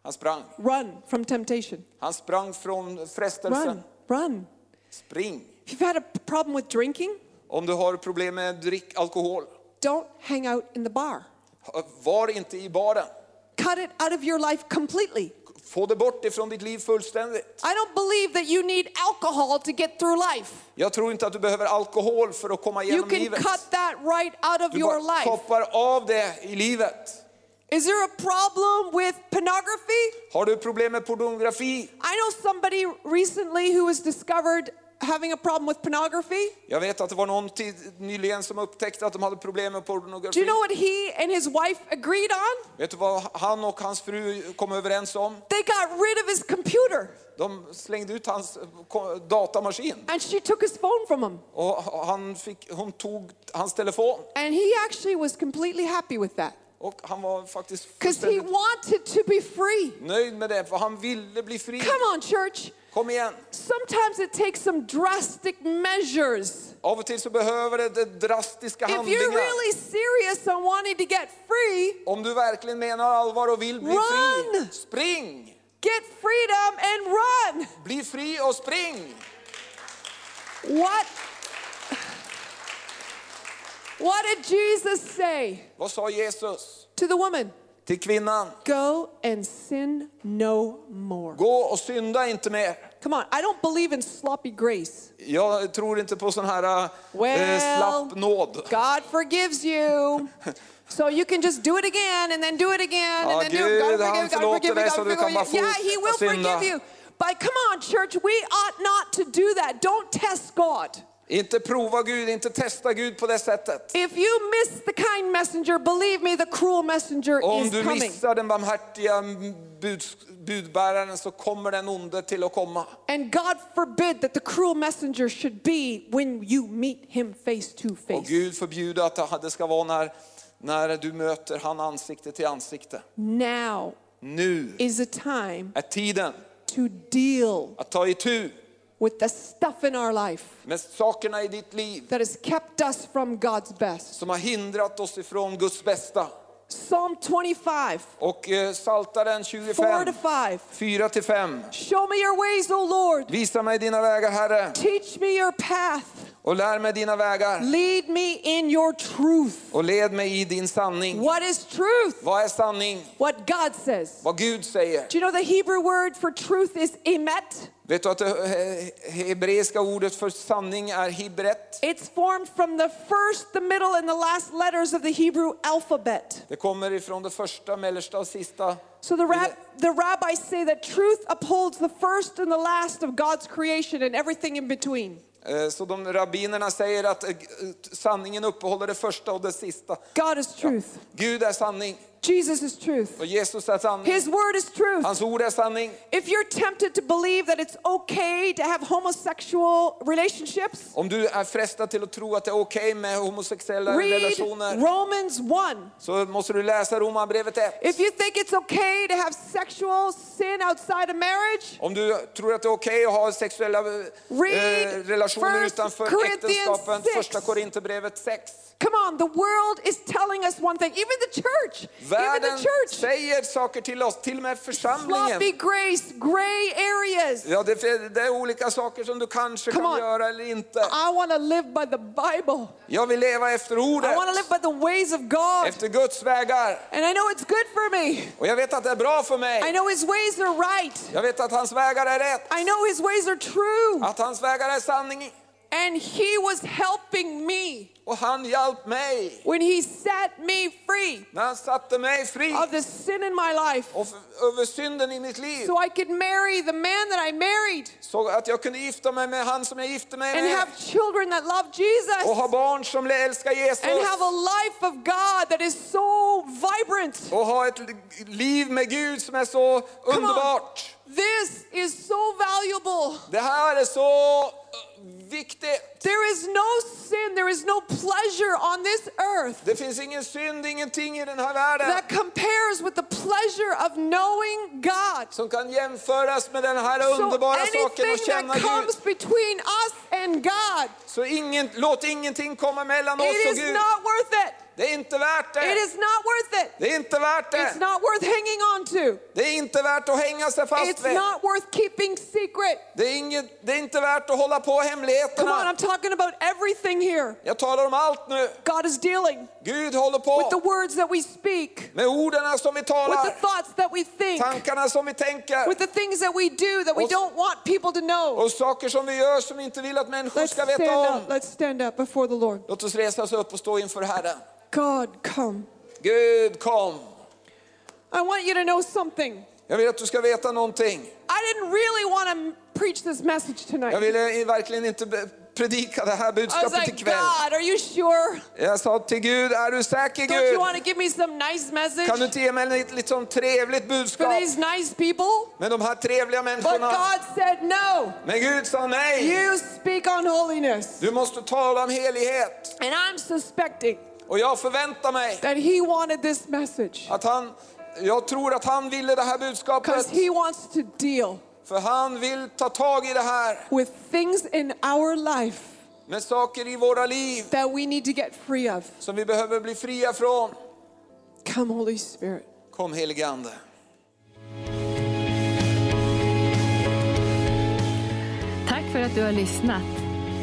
Han sprang. Run from temptation. Han sprang från frestelsen. Run. Run. Spring. If you've had a problem with drinking, Om du har problem med drick alkohol, don't hang out in the bar. var inte i baren. Cut it out of your life completely. Få det bort ifrån ditt liv fullständigt. I don't believe that you need alcohol to get through life. Jag tror inte att du behöver alkohol för att komma You can livet. cut that right out of Du your life. koppar av det i livet. Is there a problem with pornography? Har du problem med pornografi? I know somebody recently who was discovered having a problem with pornography. Jag vet att det var någon tid, nyligen som upptäckte att de hade problem med Do you know what he and his wife agreed on? Vet du vad han och hans fru kom överens om? They got rid of his computer De slängde ut hans datamaskin and she took his phone from him. och han fick, hon tog hans telefon. And he actually was completely happy with that Och han var faktiskt because he wanted to be free. nöjd med det, för han ville bli fri. Come on, church. Kom! Sometimes it takes some drastic measures. Av och till så behöver det, det drastiska If you're really serious on wanting to get free, Om du verkligen menar allvar och vill bli fri, spring! get freedom and run. Bli fri och spring! What? What did Jesus say Vad sa Jesus to the woman? Till kvinnan? Go and sin no more. Gå och synda inte mer. Come on, I don't believe in sloppy grace. Jag tror inte på sån här Well, eh, slapp nåd. God forgives you. So you can just do it again and then do it again Ja, and then do Gud, God forgive, God forgive, God du kan forgive. Yeah, he will forgive you. But come on, church, we ought not to do that. Don't test God. Inte prova Gud, inte testa Gud på det sättet. If you miss the kind messenger, believe me, the cruel messenger Om is du coming. missar den barmhärtiga buds, budbäraren så kommer den onde till att komma. And God forbid that the cruel messenger should be when you meet him face to Och face. Gud förbjuder att det ska vara när, när du möter han ansikte till ansikte. Now Nu is the time är tiden to deal att ta itu with the stuff in our life med sakerna i ditt liv that has kept us from God's best. som har hindrat oss ifrån Guds bästa. Psalm 25, Och eh, Psaltaren 4 25, to 5. 4 till 5. Show me your ways, O Lord. Visa mig dina vägar, Herre, Teach me your path. Och lär mig dina vägar Lead me in your truth. och led mig i din sanning. What is truth? Vad är sanning? What God says. Vad Gud säger. Do you know the Hebrew word for truth is emet? Vet du att det hebreiska ordet för sanning är hibret? It's formed from the first, the middle, and the last letters of the Hebrew alphabet. Det kommer ifrån det första, mellersta och sista. So the, rab- the rabbis say that truth upholds the first and the last of God's creation and everything in between. Eh, Så de rabbinerna säger att eh, sanningen uppehåller det första och det sista. God is truth. Gud är sanning Jesus is truth. Jesus är sanning. His word is truth. Hans ord är sanning. If you're tempted to believe that it's okay to have homosexual relationships, Om du er är frestad till att tro att det är okej med homosexuella read relationer Romans 1. så måste du läsa Romarbrevet 1. If you think it's okay to have sexual sin outside of marriage, Om du tror att det är okej att ha sexuella eh, Read relationer First utanför Corinthians äktenskapen, 6. första Korinthierbrevet 6. come on, the world is telling us one thing. Even the church, Världen säger saker till oss, till och med församlingen. Sloppy grace, gray areas. Ja, det, det är olika saker som du kanske Come kan on. göra eller inte. I want to live by the Bible. Jag vill leva efter ordet, I want to live by the ways of God. efter Guds vägar. And I know it's good for me. Och jag vet att det är bra för I mig. know his ways are right. Jag vet att hans vägar är rätt, I know his ways are true. att hans vägar är sanning. And he was helping me Och han mig when he set me free när han satte mig fri of the sin in my life och över synden i mitt liv. so I could marry the man that I married Så att jag kunde gifta mig med han som jag gifte mig and have children that love Jesus Och ha barn som älskar Jesus. and have a life of God that is so vibrant. Och ha ett liv med Gud som är så underbart. This is so valuable. Det här är så eh, viktigt. There is no sin, there is no pleasure on this earth Det finns ingen synd, ingenting i den här världen that compares with the pleasure of knowing God. som kan jämföras med den här So underbara saken anything att känna that Gud. comes between us and God, Så ingen, låt ingenting komma mellan oss it och is Gud. not worth it. Det är inte värt It det. is not worth it. Det är inte värt It's det. not worth hanging on to. Det är inte värt att hänga sig fast It's vid. not worth keeping secret. Det är, inget, det är inte värt att hålla på Come on, hemligheterna. I'm talking about everything here. Jag talar om allt nu. God is dealing Gud håller with the på words that we speak, med orden som vi with the talar, thoughts that we think, tankarna som vi tänker with the things that we do that we don't want people to know. och saker som vi gör som vi inte vill att människor Let's ska veta om. up. Let's stand up before the Lord. Låt oss resa oss upp och stå inför Herren. God, come. Gud kom. I want you to know something. Jag vill att du ska veta någonting. I didn't really want to preach this message tonight. Jag ville verkligen inte predika det här budskapet like, ikväll. God, are you sure? Jag sa till Gud, är du säker Don't you want to give me some nice message Kan du inte ge mig ett lite sånt trevligt for budskap these nice people? med de här trevliga But människorna? God said no. Men Gud sa nej. You speak on holiness. Du måste tala om helighet. And I'm suspecting Och jag förväntar mig that He wanted this message att han, jag tror att han ville det här because budskapet. He wants to deal För han vill ta tag i det här with things in our life med saker i våra liv that we need to get free of. som vi behöver bli fria från. Come, Holy Spirit. Kom helige Ande. Tack för att du har lyssnat.